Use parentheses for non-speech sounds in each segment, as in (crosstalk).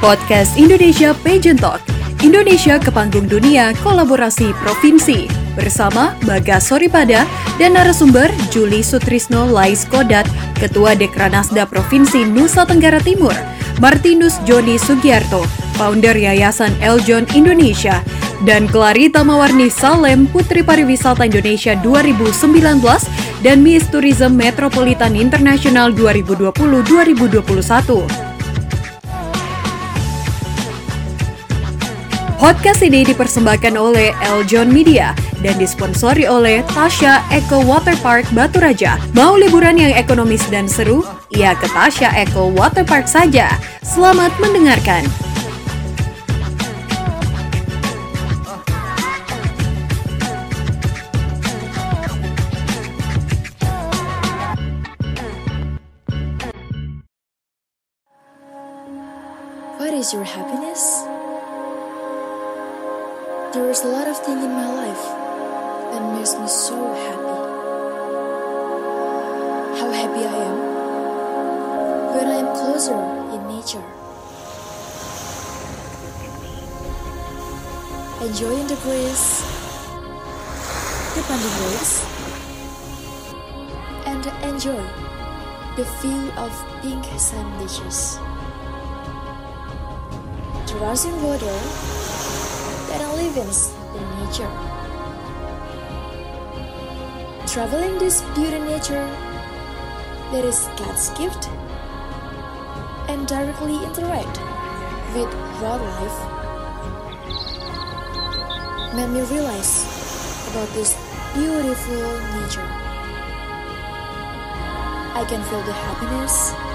Podcast Indonesia Pageant Talk. Indonesia ke panggung dunia kolaborasi provinsi bersama Bagas Soripada dan narasumber Juli Sutrisno Lais Kodat, Ketua Dekranasda Provinsi Nusa Tenggara Timur, Martinus Joni Sugiarto, founder Yayasan Eljon Indonesia, dan Clarita Mawarni Salem Putri Pariwisata Indonesia 2019 dan Miss Tourism Metropolitan International 2020-2021. Podcast ini dipersembahkan oleh Eljon Media dan disponsori oleh Tasha Eco Waterpark Batu Raja. Mau liburan yang ekonomis dan seru? Ya ke Tasha Eco Waterpark saja. Selamat mendengarkan. What is your happiness? There is a lot of things in my life that makes me so happy. How happy I am when I am closer in nature. Enjoying the breeze, the bending waves, and enjoy the feel of pink sand beaches. The rushing water that lives in nature. Traveling this beauty nature that is God's gift and directly interact with wildlife made me realize about this beautiful nature. I can feel the happiness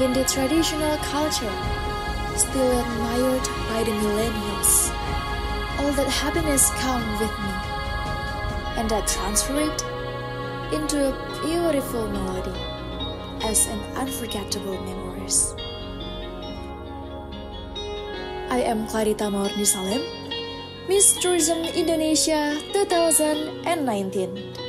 in the traditional culture, still admired by the millennials. All that happiness come with me, and I transfer it into a beautiful melody as an unforgettable memories. I am Clarita Maurni Salem, Miss Tourism Indonesia 2019.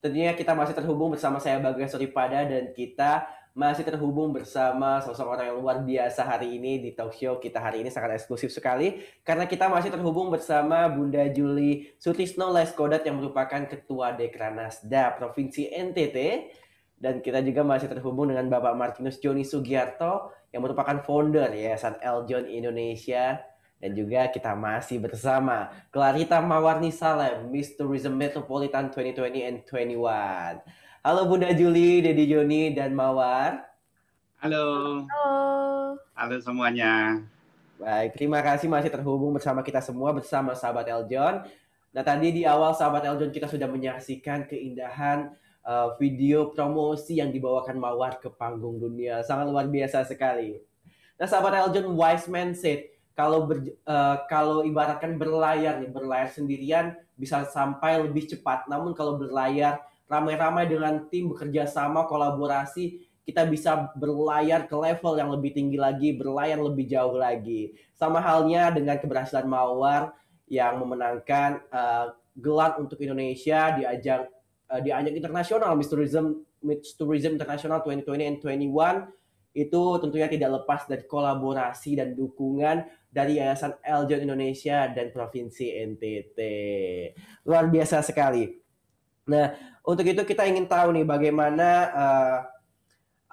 Tentunya kita masih terhubung bersama saya Bagas Soripada dan kita masih terhubung bersama sosok orang yang luar biasa hari ini di talk show kita hari ini sangat eksklusif sekali. Karena kita masih terhubung bersama Bunda Juli Sutisno Leskodat yang merupakan Ketua Dekranasda Provinsi NTT dan kita juga masih terhubung dengan Bapak Martinus Joni Sugiarto yang merupakan founder Yayasan Eljon Indonesia dan juga kita masih bersama Clarita Mawarni Salem, Miss Tourism Metropolitan 2020 and 21. Halo Bunda Juli, Dedi Joni, dan Mawar. Halo. Halo. Halo semuanya. Baik, terima kasih masih terhubung bersama kita semua bersama sahabat Eljon. Nah tadi di awal sahabat Eljon kita sudah menyaksikan keindahan uh, video promosi yang dibawakan Mawar ke panggung dunia. Sangat luar biasa sekali. Nah sahabat Eljon, wise man said, kalau ber, uh, kalau ibaratkan berlayar nih berlayar sendirian bisa sampai lebih cepat. Namun kalau berlayar ramai-ramai dengan tim bekerja sama kolaborasi kita bisa berlayar ke level yang lebih tinggi lagi berlayar lebih jauh lagi. Sama halnya dengan keberhasilan Mawar yang memenangkan uh, gelar untuk Indonesia di ajang uh, di ajang internasional Miss Tourism Miss Tourism International 2020 and 21 itu tentunya tidak lepas dari kolaborasi dan dukungan dari Yayasan Eljon Indonesia dan Provinsi NTT. Luar biasa sekali. Nah, untuk itu kita ingin tahu nih bagaimana uh,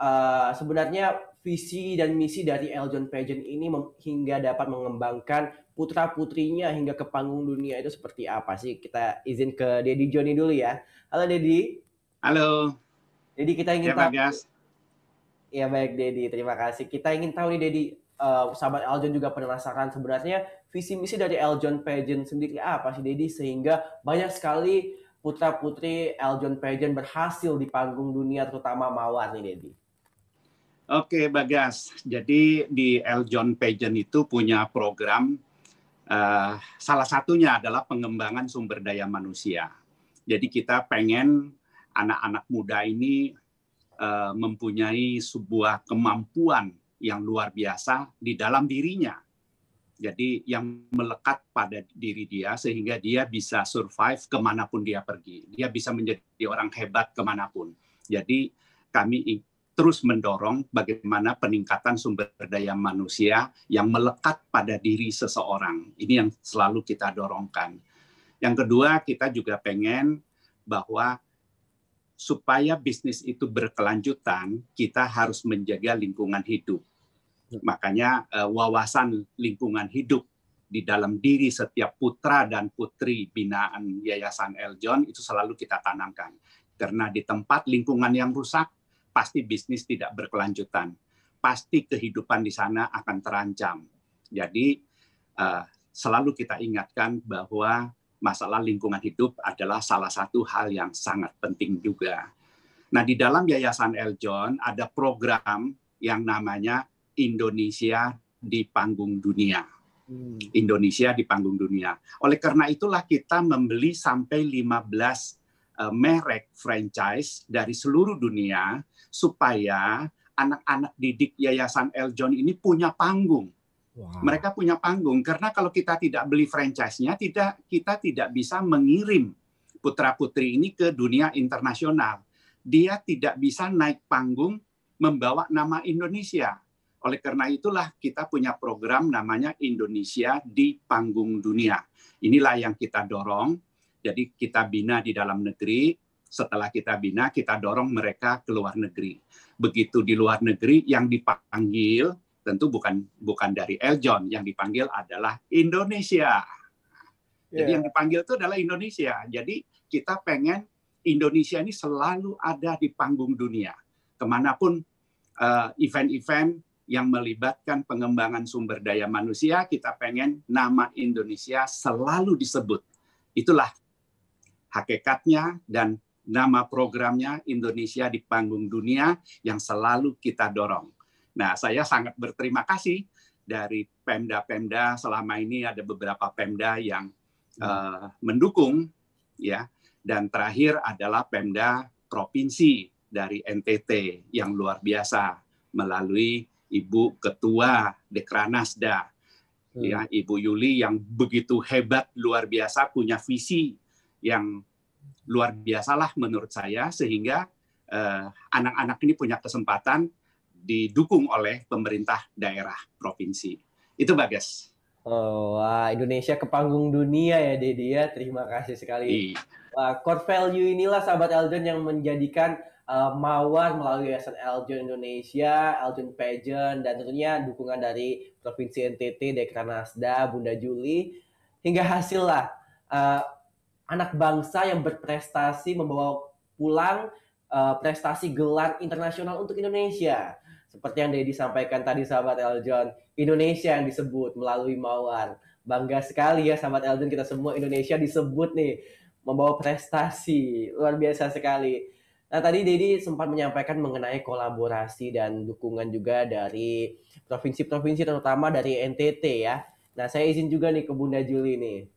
uh, sebenarnya visi dan misi dari Eljon Pageant ini hingga dapat mengembangkan putra putrinya hingga ke panggung dunia itu seperti apa sih? Kita izin ke Dedi Joni dulu ya. Halo Dedi. Halo. Jadi kita ingin ya, tahu. Bagas. Ya baik Dedi, terima kasih. Kita ingin tahu nih Dedi, uh, sahabat Eljon juga penasaran sebenarnya visi misi dari Eljon Pageant sendiri apa sih Dedi sehingga banyak sekali putra putri Eljon Pageant berhasil di panggung dunia terutama Mawar nih Dedi. Oke Bagas, jadi di Eljon Pageant itu punya program uh, salah satunya adalah pengembangan sumber daya manusia. Jadi kita pengen anak-anak muda ini uh, mempunyai sebuah kemampuan yang luar biasa di dalam dirinya. Jadi yang melekat pada diri dia sehingga dia bisa survive ke mana pun dia pergi. Dia bisa menjadi orang hebat ke mana pun. Jadi kami terus mendorong bagaimana peningkatan sumber daya manusia yang melekat pada diri seseorang. Ini yang selalu kita dorongkan. Yang kedua, kita juga pengen bahwa supaya bisnis itu berkelanjutan, kita harus menjaga lingkungan hidup Makanya uh, wawasan lingkungan hidup di dalam diri setiap putra dan putri binaan Yayasan Eljon itu selalu kita tanamkan. Karena di tempat lingkungan yang rusak, pasti bisnis tidak berkelanjutan. Pasti kehidupan di sana akan terancam. Jadi uh, selalu kita ingatkan bahwa masalah lingkungan hidup adalah salah satu hal yang sangat penting juga. Nah, di dalam Yayasan Eljon ada program yang namanya Indonesia di panggung dunia. Hmm. Indonesia di panggung dunia. Oleh karena itulah kita membeli sampai 15 uh, eh, merek franchise dari seluruh dunia supaya anak-anak didik Yayasan Eljon ini punya panggung. Wow. Mereka punya panggung karena kalau kita tidak beli franchise-nya tidak kita tidak bisa mengirim putra-putri ini ke dunia internasional. Dia tidak bisa naik panggung membawa nama Indonesia oleh karena itulah kita punya program namanya Indonesia di panggung dunia. Inilah yang kita dorong. Jadi kita bina di dalam negeri, setelah kita bina kita dorong mereka ke luar negeri. Begitu di luar negeri yang dipanggil tentu bukan bukan dari Eljon, yang dipanggil adalah Indonesia. Jadi yeah. yang dipanggil itu adalah Indonesia. Jadi kita pengen Indonesia ini selalu ada di panggung dunia. Ke mana pun uh, event-event yang melibatkan pengembangan sumber daya manusia, kita pengen nama Indonesia selalu disebut. Itulah hakikatnya dan nama programnya Indonesia di panggung dunia yang selalu kita dorong. Nah, saya sangat berterima kasih dari Pemda-Pemda. Selama ini ada beberapa Pemda yang uh, mendukung ya. Dan terakhir adalah Pemda provinsi dari NTT yang luar biasa melalui Ibu Ketua Dekranasda, hmm. ya Ibu Yuli yang begitu hebat, luar biasa, punya visi yang luar biasalah menurut saya, sehingga eh, anak-anak uh, ini punya kesempatan didukung oleh pemerintah daerah provinsi. Itu Bagas. Oh, wah, Indonesia ke panggung dunia ya, Dedi ya. Terima kasih sekali. Iya. Wah, core value inilah sahabat Elden yang menjadikan uh, Mawar melalui Yayasan Eljon Indonesia, Eljon Pageant, dan tentunya dukungan dari Provinsi NTT, Dekranasda, Bunda Juli, hingga hasil lah uh, anak bangsa yang berprestasi membawa pulang uh, prestasi gelar internasional untuk Indonesia. Seperti yang Dedi sampaikan tadi sahabat Eljon, Indonesia yang disebut melalui Mawar. Bangga sekali ya sahabat Eljon kita semua Indonesia disebut nih membawa prestasi luar biasa sekali. Nah tadi Dedi sempat menyampaikan mengenai kolaborasi dan dukungan juga dari provinsi-provinsi terutama dari NTT ya. Nah saya izin juga nih ke Bunda Juli nih.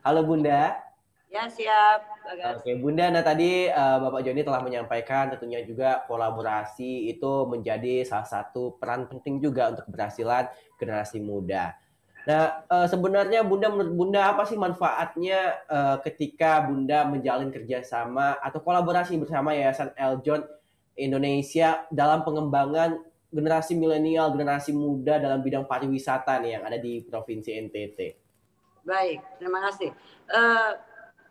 Halo Bunda. Ya siap. Oke Bunda, nah tadi uh, Bapak Joni telah menyampaikan tentunya juga kolaborasi itu menjadi salah satu peran penting juga untuk keberhasilan generasi muda. Nah, uh, sebenarnya Bunda menurut Bunda apa sih manfaatnya uh, ketika Bunda menjalin kerjasama atau kolaborasi bersama Yayasan Eljon Indonesia dalam pengembangan generasi milenial, generasi muda dalam bidang pariwisata nih yang ada di Provinsi NTT? Baik, terima kasih. Uh,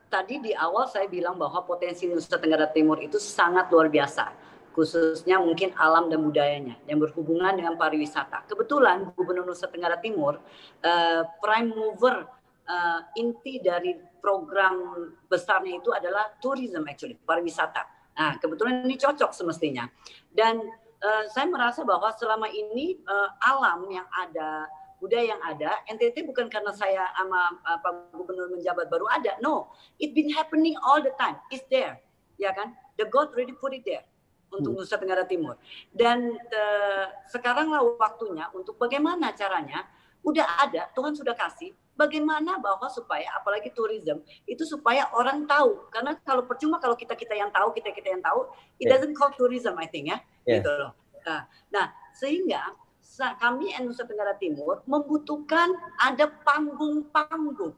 tadi di awal saya bilang bahwa potensi Nusa Tenggara Timur itu sangat luar biasa khususnya mungkin alam dan budayanya yang berhubungan dengan pariwisata. Kebetulan Gubernur Nusa Tenggara Timur uh, prime mover uh, inti dari program besarnya itu adalah tourism actually pariwisata. Nah kebetulan ini cocok semestinya dan uh, saya merasa bahwa selama ini uh, alam yang ada budaya yang ada NTT bukan karena saya sama uh, Pak Gubernur menjabat baru ada no it been happening all the time it's there ya kan the God already put it there untuk hmm. Nusa Tenggara Timur. Dan uh, sekaranglah waktunya untuk bagaimana caranya udah ada Tuhan sudah kasih bagaimana bahwa supaya apalagi tourism itu supaya orang tahu karena kalau percuma kalau kita kita yang tahu kita kita yang tahu it yeah. doesn't call tourism I think ya yeah. gitu loh. Nah, nah sehingga kami Nusa Tenggara Timur membutuhkan ada panggung-panggung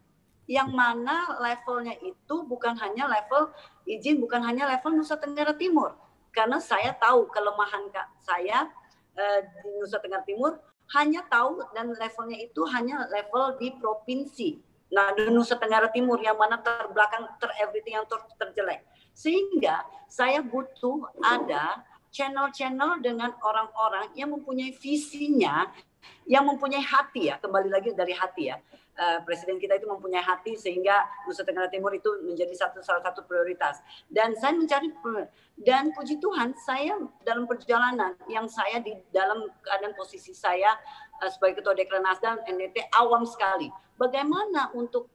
yang mana levelnya itu bukan hanya level izin, bukan hanya level Nusa Tenggara Timur. Karena saya tahu kelemahan saya eh, di Nusa Tenggara Timur hanya tahu dan levelnya itu hanya level di provinsi. Nah, di Nusa Tenggara Timur yang mana terbelakang ter everything yang ter terjelek. Sehingga saya butuh ada channel-channel dengan orang-orang yang mempunyai visinya, yang mempunyai hati ya, kembali lagi dari hati ya. Uh, presiden kita itu mempunyai hati sehingga Nusa Tenggara Timur itu menjadi satu salah satu prioritas. Dan saya mencari dan puji Tuhan saya dalam perjalanan yang saya di dalam keadaan posisi saya uh, sebagai ketua Dekran Nasdaq NDT awam sekali. Bagaimana untuk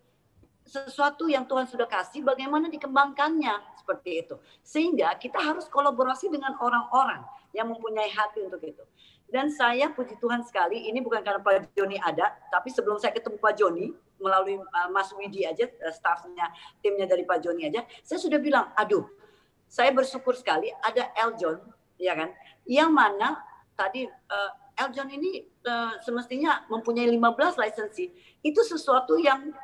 sesuatu yang Tuhan sudah kasih, bagaimana dikembangkannya seperti itu. Sehingga kita harus kolaborasi dengan orang-orang yang mempunyai hati untuk itu. Dan saya puji Tuhan sekali, ini bukan karena Pak Joni ada, tapi sebelum saya ketemu Pak Joni, melalui uh, Mas Widi aja, uh, staffnya, timnya dari Pak Joni aja, saya sudah bilang, aduh, saya bersyukur sekali ada Eljon, ya kan, yang mana tadi uh, Eljon ini semestinya mempunyai 15 lisensi, itu sesuatu yang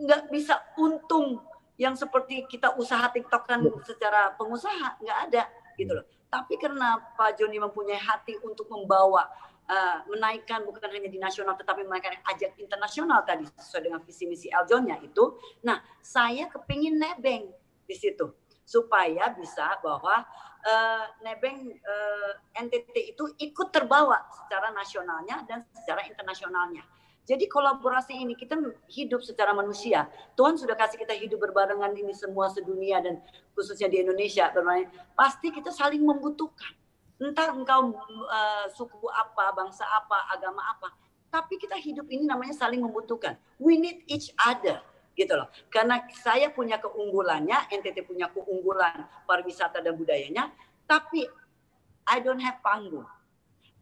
nggak bisa untung yang seperti kita usaha tiktokan secara pengusaha nggak ada gitu loh. Tapi karena Pak Joni mempunyai hati untuk membawa uh, menaikkan bukan hanya di nasional tetapi menaikkan ajak internasional tadi sesuai dengan visi misi Eljonnya itu. Nah, saya kepingin nebeng di situ supaya bisa bahwa uh, nebeng uh, eh, NTT itu ikut terbawa secara nasionalnya dan secara internasionalnya. Jadi kolaborasi ini kita hidup secara manusia. Tuhan sudah kasih kita hidup berbarengan ini semua sedunia dan khususnya di Indonesia bermain. Pasti kita saling membutuhkan. Entah engkau uh, suku apa, bangsa apa, agama apa. Tapi kita hidup ini namanya saling membutuhkan. We need each other gitu loh. Karena saya punya keunggulannya, NTT punya keunggulan pariwisata dan budayanya, tapi I don't have panggung.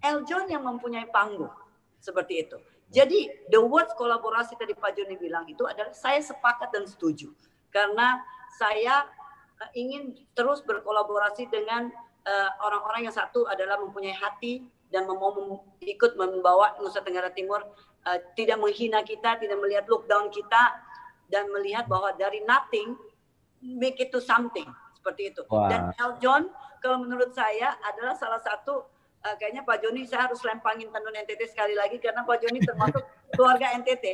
Eljon yang mempunyai panggung seperti itu. Jadi the words kolaborasi tadi Pak Joni bilang itu adalah saya sepakat dan setuju karena saya uh, ingin terus berkolaborasi dengan uh, orang-orang uh, yang satu adalah mempunyai hati dan mau mem ikut membawa Nusa Tenggara Timur uh, tidak menghina kita, tidak melihat lockdown kita dan melihat bahwa dari nothing make it to something seperti itu. Wow. Dan Eljon kalau menurut saya adalah salah satu uh, kayaknya Pak Joni saya harus lempangin tenun NTT sekali lagi karena Pak Joni termasuk (laughs) keluarga NTT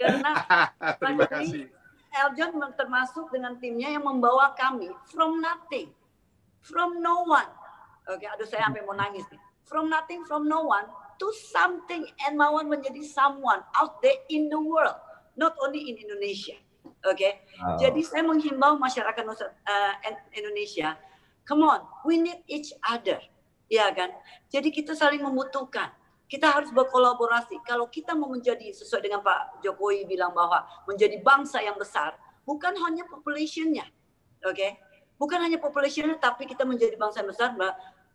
karena (laughs) Pak Joni Eljon termasuk dengan timnya yang membawa kami from nothing from no one. Oke okay, aduh saya sampai mau nangis nih. From nothing from no one to something and Mawan menjadi someone out there in the world not only in Indonesia. Oke okay? wow. jadi saya menghimbau masyarakat uh, Indonesia come on we need each other ya kan? Jadi kita saling membutuhkan. Kita harus berkolaborasi. Kalau kita mau menjadi sesuai dengan Pak Jokowi bilang bahwa menjadi bangsa yang besar, bukan hanya populationnya, oke? Okay? Bukan hanya populationnya, tapi kita menjadi bangsa yang besar,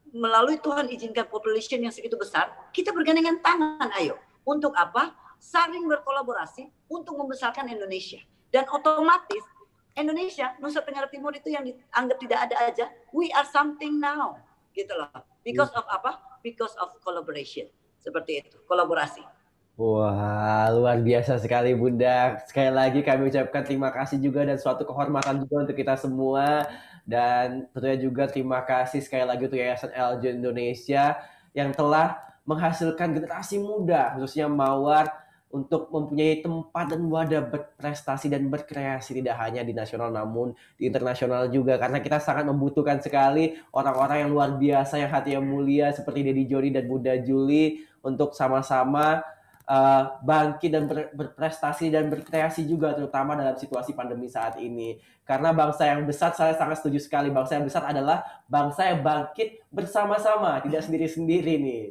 melalui Tuhan izinkan population yang segitu besar, kita bergandengan tangan, ayo. Untuk apa? Saling berkolaborasi untuk membesarkan Indonesia. Dan otomatis Indonesia, Nusa Tenggara Timur itu yang dianggap tidak ada aja, we are something now, gitu loh. Because of apa? Because of collaboration. Seperti itu, kolaborasi. Wah, luar biasa sekali Bunda. Sekali lagi kami ucapkan terima kasih juga dan suatu kehormatan juga untuk kita semua. Dan tentunya juga terima kasih sekali lagi untuk Yayasan LJ Indonesia yang telah menghasilkan generasi muda, khususnya Mawar, untuk mempunyai tempat dan wadah berprestasi dan berkreasi tidak hanya di nasional namun di internasional juga karena kita sangat membutuhkan sekali orang-orang yang luar biasa yang hati yang mulia seperti Dedi Jody dan Bunda Juli untuk sama-sama uh, bangkit dan ber, berprestasi dan berkreasi juga terutama dalam situasi pandemi saat ini. Karena bangsa yang besar saya sangat setuju sekali bangsa yang besar adalah bangsa yang bangkit bersama-sama tidak sendiri-sendiri nih.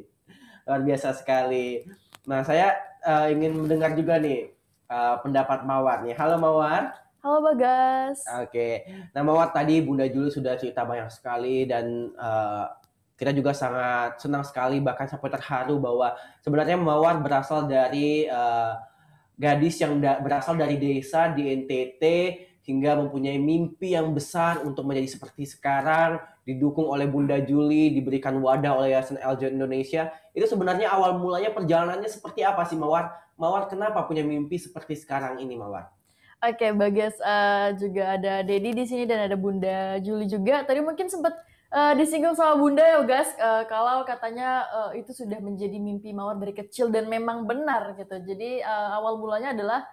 Luar biasa sekali. Nah saya uh, ingin mendengar juga nih uh, pendapat Mawar nih. Halo Mawar. Halo Bagas. Oke. Okay. Nah Mawar tadi Bunda Juli sudah cerita banyak sekali dan uh, kita juga sangat senang sekali bahkan sampai terharu bahwa sebenarnya Mawar berasal dari uh, gadis yang da berasal dari desa di NTT hingga mempunyai mimpi yang besar untuk menjadi seperti sekarang didukung oleh Bunda Juli, diberikan wadah oleh Yayasan Eljon Indonesia. Itu sebenarnya awal mulanya perjalanannya seperti apa sih Mawar? Mawar kenapa punya mimpi seperti sekarang ini Mawar? Oke, Bagas uh, juga ada Dedi di sini dan ada Bunda Juli juga. Tadi mungkin sempat uh, disinggung sama Bunda ya, guys, uh, kalau katanya uh, itu sudah menjadi mimpi Mawar dari kecil dan memang benar gitu. Jadi uh, awal mulanya adalah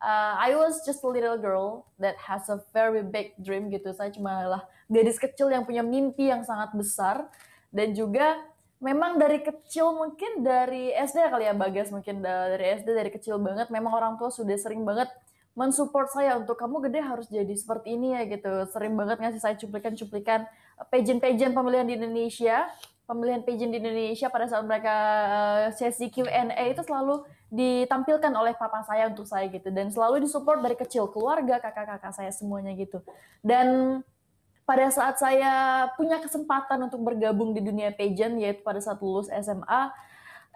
uh, I was just a little girl that has a very big dream gitu. Saya cuma adalah gadis kecil yang punya mimpi yang sangat besar dan juga memang dari kecil mungkin dari SD kali ya Bagas mungkin dari SD dari kecil banget memang orang tua sudah sering banget mensupport saya untuk kamu gede harus jadi seperti ini ya gitu. Sering banget ngasih saya cuplikan-cuplikan pageant-pageant pemilihan di Indonesia, pemilihan pageant di Indonesia pada saat mereka uh, sesi Q&A itu selalu ditampilkan oleh papa saya untuk saya gitu. Dan selalu disupport dari kecil keluarga kakak-kakak saya semuanya gitu. Dan pada saat saya punya kesempatan untuk bergabung di dunia pageant yaitu pada saat lulus SMA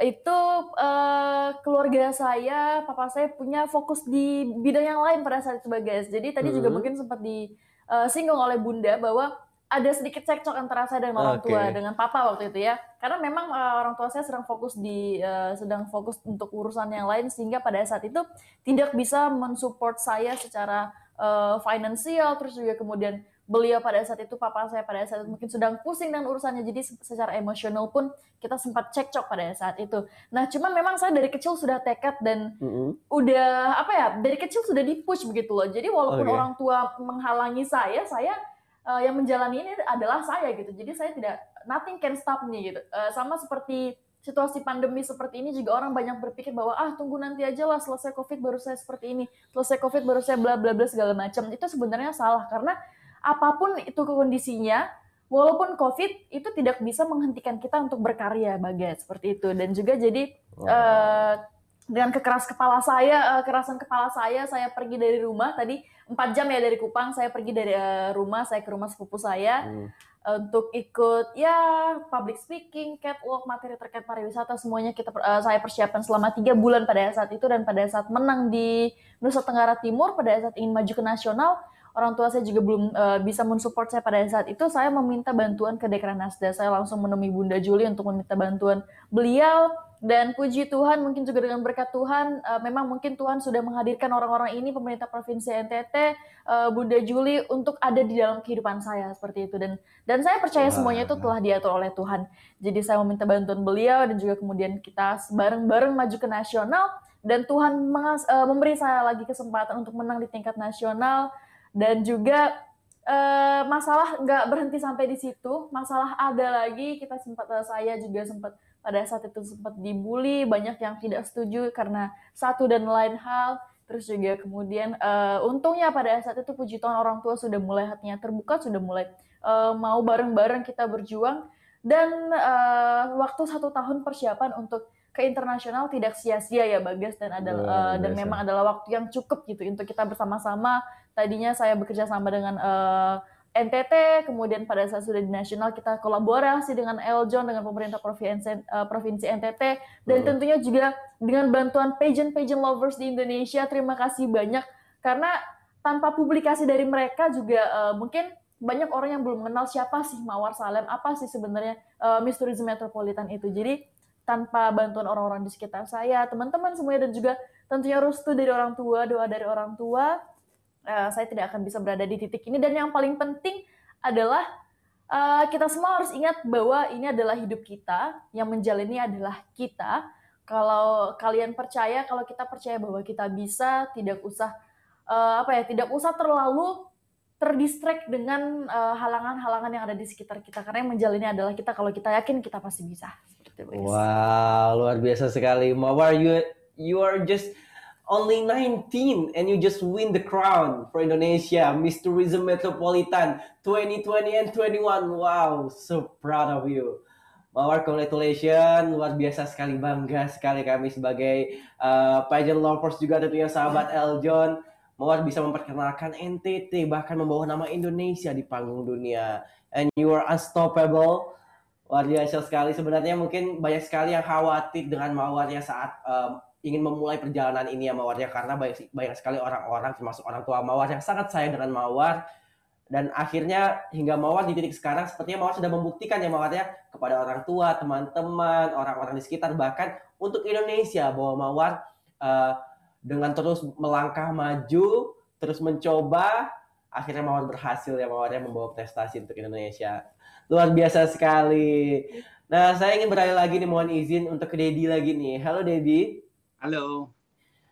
itu uh, keluarga saya papa saya punya fokus di bidang yang lain pada saat itu bagas jadi tadi hmm. juga mungkin sempat disinggung uh, oleh bunda bahwa ada sedikit cekcok antara saya dan orang okay. tua dengan papa waktu itu ya karena memang uh, orang tua saya sedang fokus di uh, sedang fokus untuk urusan yang lain sehingga pada saat itu tidak bisa mensupport saya secara uh, finansial terus juga kemudian beliau pada saat itu papa saya pada saat itu mungkin sedang pusing dengan urusannya jadi secara emosional pun kita sempat cekcok pada saat itu nah cuman memang saya dari kecil sudah tekad dan mm -hmm. udah apa ya dari kecil sudah dipush begitu loh jadi walaupun okay. orang tua menghalangi saya saya uh, yang menjalani ini adalah saya gitu. Jadi saya tidak nothing can stop me gitu. Uh, sama seperti situasi pandemi seperti ini juga orang banyak berpikir bahwa ah tunggu nanti aja lah selesai covid baru saya seperti ini, selesai covid baru saya bla bla bla segala macam. Itu sebenarnya salah karena apa pun itu kondisinya, walaupun covid itu tidak bisa menghentikan kita untuk berkarya bagai seperti itu dan juga jadi wow. uh, dengan kekeras kepala saya, uh, kerasan kepala saya, saya pergi dari rumah. Tadi empat jam ya dari Kupang, saya pergi dari uh, rumah, saya ke rumah sepupu saya. Hmm. uh, untuk ikut ya public speaking, catwalk, materi terkait pariwisata semuanya kita uh, saya persiapkan selama tiga bulan pada saat itu. Dan pada saat menang di Nusa Tenggara Timur pada saat ingin maju ke nasional orang tua saya juga belum uh, bisa mensupport saya pada saat itu. Saya meminta bantuan ke Dekran Nasda. Saya langsung menemui Bunda Juli untuk meminta bantuan beliau dan puji Tuhan mungkin juga dengan berkat Tuhan uh, memang mungkin Tuhan sudah menghadirkan orang-orang ini pemerintah provinsi NTT uh, eh, Bunda Juli untuk ada di dalam kehidupan saya seperti itu. Dan dan saya percaya semuanya itu telah diatur oleh Tuhan. Jadi saya meminta bantuan beliau dan juga kemudian kita bareng-bareng maju ke nasional. Dan Tuhan mengas, uh, memberi saya lagi kesempatan untuk menang di tingkat nasional. Dan juga uh, masalah nggak berhenti sampai di situ. Masalah ada lagi kita sempat uh, saya juga sempat pada saat itu sempat dibully, banyak yang tidak setuju karena satu dan lain hal. Terus juga kemudian uh, untungnya pada saat itu puji Tuhan orang tua sudah mulai hatinya terbuka, sudah mulai uh, mau bareng-bareng kita berjuang. Dan uh, waktu satu tahun persiapan untuk ke internasional tidak sia-sia ya Bagas dan adalah uh, dan memang adalah waktu yang cukup gitu untuk kita bersama-sama. Tadinya saya bekerja sama dengan uh, NTT, kemudian pada saat sudah di nasional kita kolaborasi dengan Eljon dengan pemerintah provinsi uh, provinsi NTT dan hmm. tentunya juga dengan bantuan pageant-pageant lovers di Indonesia. Terima kasih banyak karena tanpa publikasi dari mereka juga uh, mungkin banyak orang yang belum mengenal siapa sih Mawar Salem, apa sih sebenarnya uh, Miss Tourism Metropolitan itu. Jadi tanpa bantuan orang-orang di sekitar saya, teman-teman semuanya dan juga tentunya restu dari orang tua, doa dari orang tua, uh, saya tidak akan bisa berada di titik ini. Dan yang paling penting adalah uh, kita semua harus ingat bahwa ini adalah hidup kita. Yang menjalani adalah kita. Kalau kalian percaya kalau kita percaya bahwa kita bisa tidak usah uh, apa ya tidak usah terlalu terdistract dengan halangan-halangan yang ada di sekitar kita. Karena yang menjalani adalah kita. Kalau kita yakin kita pasti bisa. Wow, luar biasa sekali. Mawar, you you are just only 19 and you just win the crown for Indonesia Miss Tourism Metropolitan 2020 and 21 wow so proud of you. Mawar congratulations. Luar biasa sekali bangga sekali kami sebagai uh, pageant lovers juga tentunya sahabat (laughs) Eljon. Mawar bisa memperkenalkan NTT bahkan membawa nama Indonesia di panggung dunia. And you are unstoppable. Luar biasa sekali. Sebenarnya mungkin banyak sekali yang khawatir dengan Mawarnya saat um, ingin memulai perjalanan ini ya Mawar ya karena banyak banyak sekali orang-orang termasuk orang tua Mawar yang sangat sayang dengan Mawar dan akhirnya hingga Mawar di titik sekarang sepertinya Mawar sudah membuktikan ya Mawar ya kepada orang tua, teman-teman, orang-orang di sekitar bahkan untuk Indonesia bahwa Mawar uh, dengan terus melangkah maju, terus mencoba, akhirnya Mawar berhasil ya Mawar ya membawa prestasi untuk Indonesia. Luar biasa sekali. Nah, saya ingin beralih lagi nih mohon izin untuk ke Dedi lagi nih. Halo Dedi. Halo.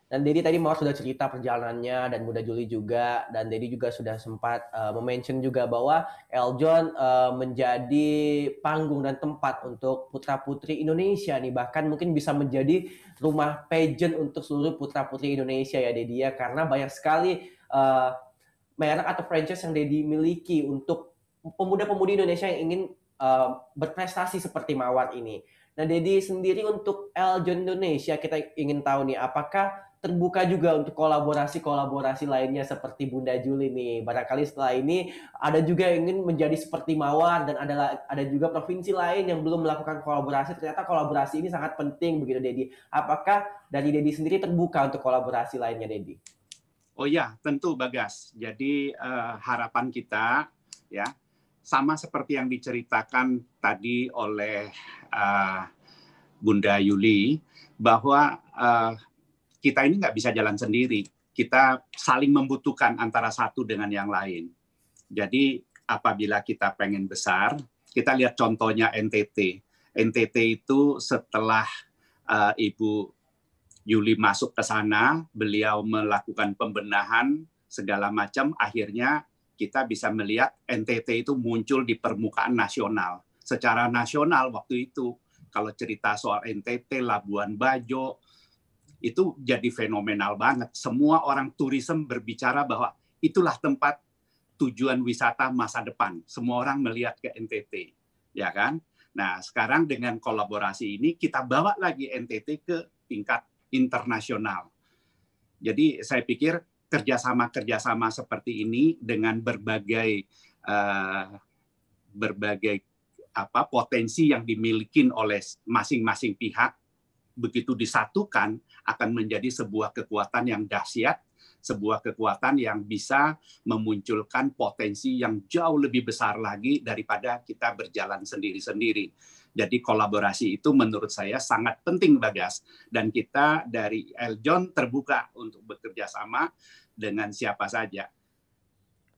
Dan Dedi tadi mau sudah cerita perjalanannya dan Bunda Juli juga dan Dedi juga sudah sempat uh, mention juga bahwa Eljon uh, menjadi panggung dan tempat untuk putra-putri Indonesia nih bahkan mungkin bisa menjadi rumah pageant untuk seluruh putra-putri Indonesia ya Dedi ya karena banyak sekali uh, merek atau franchise yang Dedi miliki untuk pemuda-pemudi Indonesia yang ingin uh, berprestasi seperti Mawar ini. Nah, Dedi sendiri untuk Eljon Indonesia kita ingin tahu nih apakah terbuka juga untuk kolaborasi-kolaborasi lainnya seperti Bunda Juli nih. Barangkali setelah ini ada juga yang ingin menjadi seperti Mawar dan ada ada juga provinsi lain yang belum melakukan kolaborasi. Ternyata kolaborasi ini sangat penting begitu Dedi. Apakah dari Dedi sendiri terbuka untuk kolaborasi lainnya Dedi? Oh ya, tentu Bagas. Jadi uh, harapan kita ya sama seperti yang diceritakan tadi oleh uh, Bunda Yuli bahwa uh, kita ini nggak bisa jalan sendiri. Kita saling membutuhkan antara satu dengan yang lain. Jadi apabila kita pengen besar, kita lihat contohnya NTT. NTT itu setelah uh, Ibu Yuli masuk ke sana, beliau melakukan pembenahan segala macam, akhirnya kita bisa melihat NTT itu muncul di permukaan nasional. Secara nasional waktu itu, kalau cerita soal NTT, Labuan Bajo, itu jadi fenomenal banget. Semua orang turisme berbicara bahwa itulah tempat tujuan wisata masa depan. Semua orang melihat ke NTT, ya kan? Nah, sekarang dengan kolaborasi ini kita bawa lagi NTT ke tingkat internasional. Jadi saya pikir kerjasama-kerjasama seperti ini dengan berbagai uh, berbagai apa potensi yang dimiliki oleh masing-masing pihak begitu disatukan akan menjadi sebuah kekuatan yang dahsyat, sebuah kekuatan yang bisa memunculkan potensi yang jauh lebih besar lagi daripada kita berjalan sendiri-sendiri. Jadi kolaborasi itu menurut saya sangat penting Bagas dan kita dari Eljon terbuka untuk bekerja sama dengan siapa saja.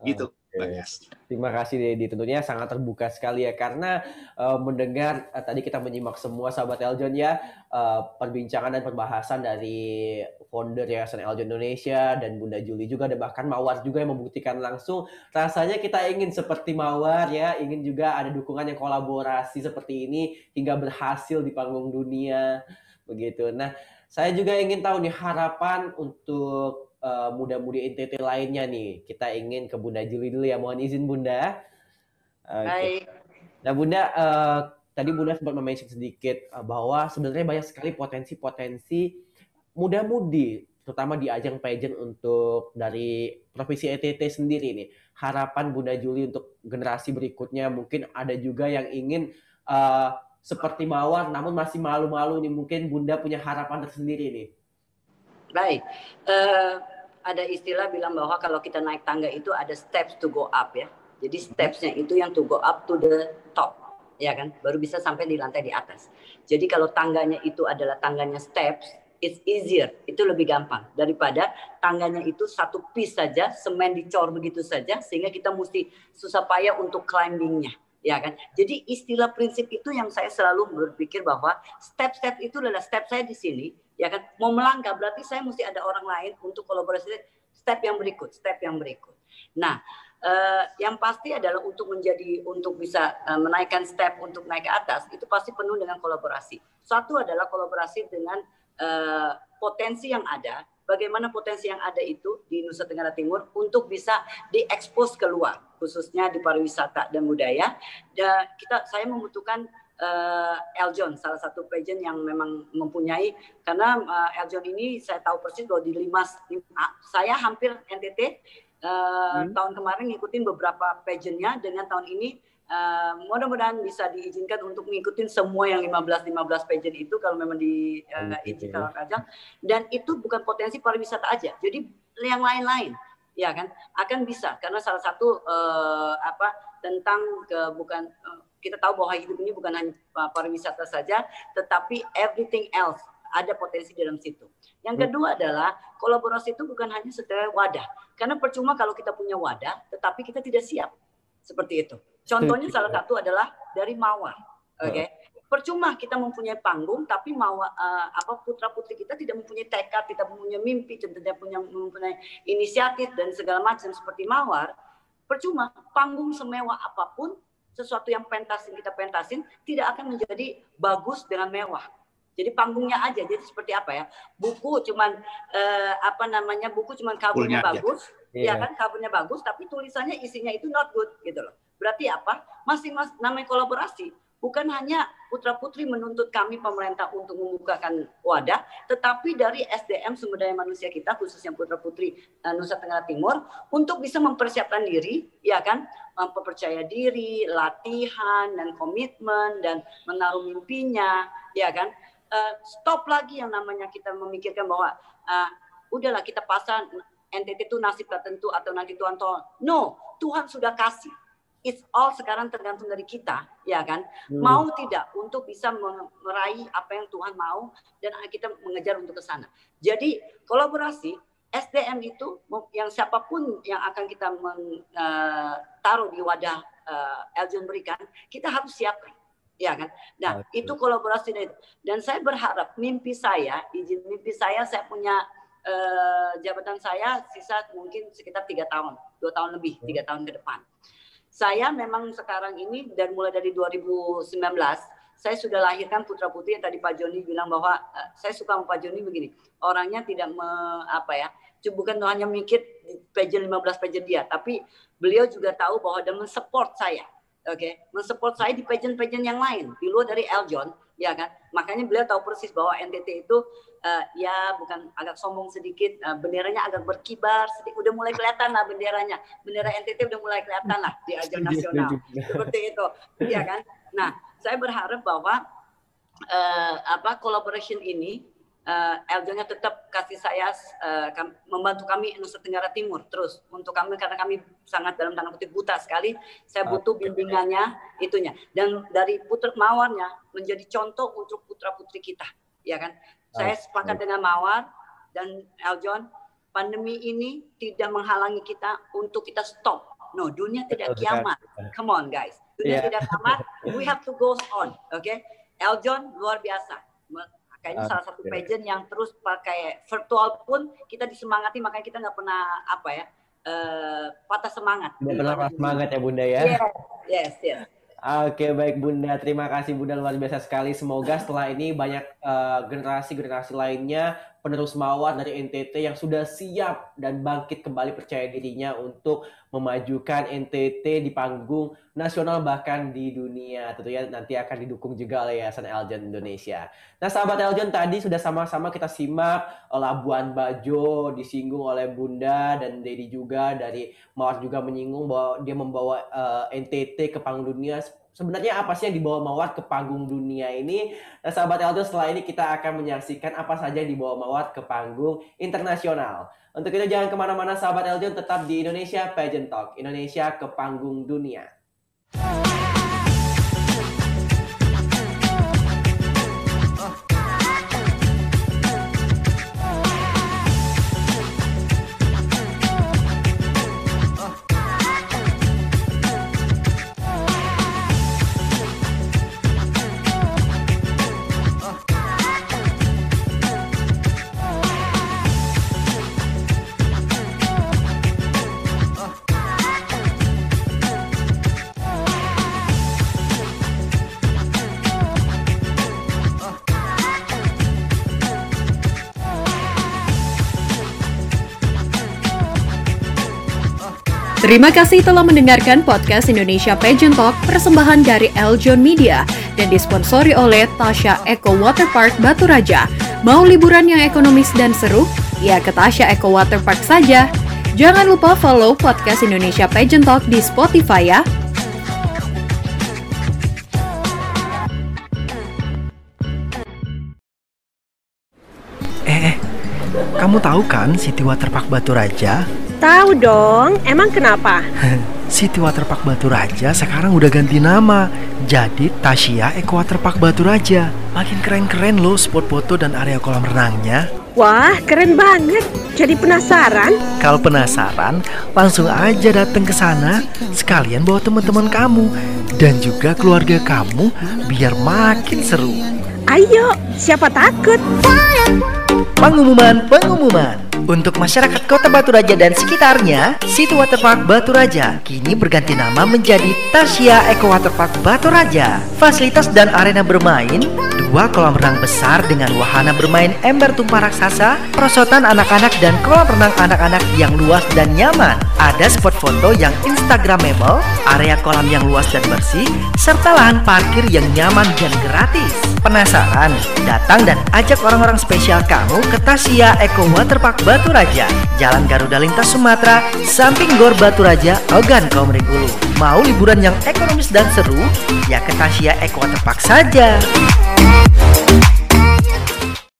Gitu. Yes. Terima kasih Dedi. Tentunya sangat terbuka sekali ya karena uh, mendengar uh, tadi kita menyimak semua sahabat Eljon ya uh, perbincangan dan perbahasan dari founder Yayasan Eljon Indonesia dan Bunda Juli juga dan bahkan Mawar juga yang membuktikan langsung rasanya kita ingin seperti Mawar ya, ingin juga ada dukungan yang kolaborasi seperti ini hingga berhasil di panggung dunia begitu. Nah, saya juga ingin tahu nih harapan untuk uh, muda-mudi NTT lainnya nih. Kita ingin ke Bunda Juli dulu ya. Mohon izin Bunda. Okay. Baik. Nah Bunda, uh, tadi Bunda sempat mention sedikit uh, bahwa sebenarnya banyak sekali potensi-potensi muda-mudi, terutama di ajang pageant untuk dari provinsi NTT sendiri nih. Harapan Bunda Juli untuk generasi berikutnya mungkin ada juga yang ingin uh, seperti Mawar, namun masih malu-malu nih. Mungkin Bunda punya harapan tersendiri nih. Baik, uh, ada istilah bilang bahwa kalau kita naik tangga itu ada steps to go up ya. Jadi stepsnya itu yang to go up to the top, ya kan? Baru bisa sampai di lantai di atas. Jadi kalau tangganya itu adalah tangganya steps, it's easier, itu lebih gampang daripada tangganya itu satu piece saja, semen dicor begitu saja, sehingga kita mesti susah payah untuk climbingnya ya kan? Jadi istilah prinsip itu yang saya selalu berpikir bahwa step-step itu adalah step saya di sini, ya kan? Mau melangkah berarti saya mesti ada orang lain untuk kolaborasi. Step yang berikut step yang berikut. Nah uh, yang pasti adalah untuk menjadi untuk bisa uh, menaikkan step untuk naik ke atas itu pasti penuh dengan kolaborasi. Satu adalah kolaborasi dengan uh, potensi yang ada. Bagaimana potensi yang ada itu di Nusa Tenggara Timur untuk bisa diekspos keluar khususnya di pariwisata dan budaya. Dan kita saya membutuhkan uh, Eljon salah satu pageant yang memang mempunyai. Karena uh, Eljon ini saya tahu persis bahwa di lima, lima saya hampir NTT uh, hmm. tahun kemarin ngikutin beberapa pageantnya. Dengan tahun ini uh, mudah-mudahan bisa diizinkan untuk ngikutin semua yang 15 15 pageant itu kalau memang diizinkan uh, Kajang dan itu bukan potensi pariwisata aja. Jadi yang lain-lain ya kan? Akan bisa. Karena salah satu uh, apa tentang ke bukan uh, kita tahu bahwa hidup ini bukan hanya pariwisata saja tetapi everything else ada potensi dalam situ. Yang hmm. kedua adalah kolaborasi itu bukan hanya sekedar wadah. Karena percuma kalau kita punya wadah tetapi kita tidak siap. Seperti itu. Contohnya salah satu adalah dari Mawar. Oke. Okay? Percuma kita mempunyai panggung tapi mau uh, apa putra putri kita tidak mempunyai tekad, tidak mempunyai mimpi, tidak punya mempunyai inisiatif dan segala macam seperti Mawar. Percuma panggung semewah apa pun sesuatu yang pentasin kita pentasin tidak akan menjadi bagus dengan mewah jadi panggungnya aja. Jadi seperti apa ya? Buku cuman uh, apa namanya? Buku cuman covernya bagus, yeah. ya kan? Covernya bagus, tapi tulisannya isinya itu not good gitu loh. Berarti apa? Masih mas namanya kolaborasi. Bukan hanya putra putri menuntut kami pemerintah untuk membukakan wadah, tetapi dari SDM sumber daya manusia kita khususnya putra putri uh, Nusa Tenggara Timur untuk bisa mempersiapkan diri, ya kan, mempercaya diri, latihan dan komitmen dan menaruh mimpinya, ya kan uh, stop lagi yang namanya kita memikirkan bahwa uh, udahlah kita pasang NTT itu nasib tertentu atau nanti Tuhan tolong. No, Tuhan sudah kasih. It's all sekarang tergantung dari kita, ya kan? Hmm. Mau tidak untuk bisa meraih apa yang Tuhan mau dan kita mengejar untuk ke sana. Jadi kolaborasi SDM itu yang siapa pun yang akan kita men, uh, taruh di wadah uh, Eljon berikan, kita harus siapkan ya kan? Nah, itu kolaborasi dan dan saya berharap mimpi saya, izin mimpi saya saya punya uh, jabatan saya sisa mungkin sekitar tiga tahun, dua tahun lebih, tiga tahun ke depan. Saya memang sekarang ini dan mulai dari 2019 saya sudah lahirkan putra putri yang tadi Pak Joni bilang bahwa uh, saya suka sama Pak Joni begini orangnya tidak me, apa ya bukan hanya mikir pageant 15 pageant dia tapi beliau juga tahu bahwa dan mensupport saya oke okay, mensupport saya di pageant-pageant yang lain di luar dari Eljon ya kan? Makanya beliau tahu persis bahwa NTT itu uh, ya bukan agak sombong sedikit uh, benderanya agak berkibar sedikit udah mulai kelihatan lah benderanya. Bendera NTT udah mulai kelihatan lah di ajang nasional. Seperti itu. Ya kan? Nah saya berharap bahwa uh, apa collaboration ini uh, Eljonya tetap kasih saya uh, membantu kami Nusa Tenggara Timur terus. Untuk kami karena kami sangat dalam tanda kutip buta sekali saya butuh bimbingannya itunya. Dan dari putra mawarnya menjadi contoh untuk putra putri kita ya kan? Saya sepakat dengan Mawar dan Eljon pandemi ini tidak menghalangi kita untuk kita stop. No dunia tidak kiamat. come on guys. Dunia yeah. tidak kiamat. (laughs) We have to go on oke okay? Eljon luar biasa kayaknya okay. salah satu pageant yang terus pakai virtual pun kita disemangati makanya kita nggak pernah apa ya uh, patah semangat. Tidak pernah patah semangat ya Bunda ya. Yes, yes, yes. Oke baik Bunda, terima kasih Bunda luar biasa sekali. Semoga setelah ini banyak eh, generasi-generasi uh, lainnya penerus mawar dari NTT yang sudah siap dan bangkit kembali percaya dirinya untuk memajukan NTT di panggung nasional bahkan di dunia. Tentunya nanti akan didukung juga oleh Yayasan Eljon Indonesia. Nah sahabat Eljon tadi sudah sama-sama kita simak Labuan Bajo disinggung oleh Bunda dan Dedi juga dari Mawar juga menyinggung bahwa dia membawa eh, NTT ke panggung dunia sebenarnya apa sih yang dibawa Mawar ke panggung dunia ini? Nah, sahabat Eldo, setelah ini kita akan menyaksikan apa saja yang dibawa Mawar ke panggung internasional. Untuk itu jangan ke mana-mana sahabat Eldo, tetap di Indonesia Pageant Talk, Indonesia ke panggung dunia. Terima kasih telah mendengarkan podcast Indonesia Pageant Talk persembahan dari Eljon Media dan disponsori oleh Tasha Eco Waterpark Batu Raja. Mau liburan yang ekonomis dan seru? Ya ke Tasha Eco Waterpark saja. Jangan lupa follow podcast Indonesia Pageant Talk di Spotify ya. Eh, eh, kamu tahu kan City Waterpark Batu Raja Tahu dong, emang kenapa? (laughs) City Waterpark Batu Raja sekarang udah ganti nama jadi Tasya Eco Waterpark Batu Raja. Makin keren-keren loh spot foto dan area kolam renangnya. Wah, keren banget. Jadi penasaran? Kalau penasaran, langsung aja datang ke sana. Sekalian bawa teman-teman kamu dan juga keluarga kamu biar makin seru. Ayo, siapa takut? Pengumuman, pengumuman. Untuk masyarakat Kota Batu Raja dan sekitarnya, Situ Waterpark Batu Raja kini berganti nama menjadi Tasya Eco Waterpark Batu Raja. Fasilitas dan arena bermain, dua kolam renang besar dengan wahana bermain ember tumpah raksasa, perosotan anak-anak dan kolam renang anak-anak yang luas dan nyaman. Ada spot foto yang instagramable, area kolam yang luas dan bersih, serta lahan parkir yang nyaman dan gratis. Penasaran? Datang dan ajak orang-orang spesial kamu ke Tasya Eco Waterpark Batu Raja, Jalan Garuda Lintas Sumatera, samping Gor Batu Raja, Ogan Komering Ulu. Mau liburan yang ekonomis dan seru? Ya ke Tasya Eco Waterpark saja. Thank you.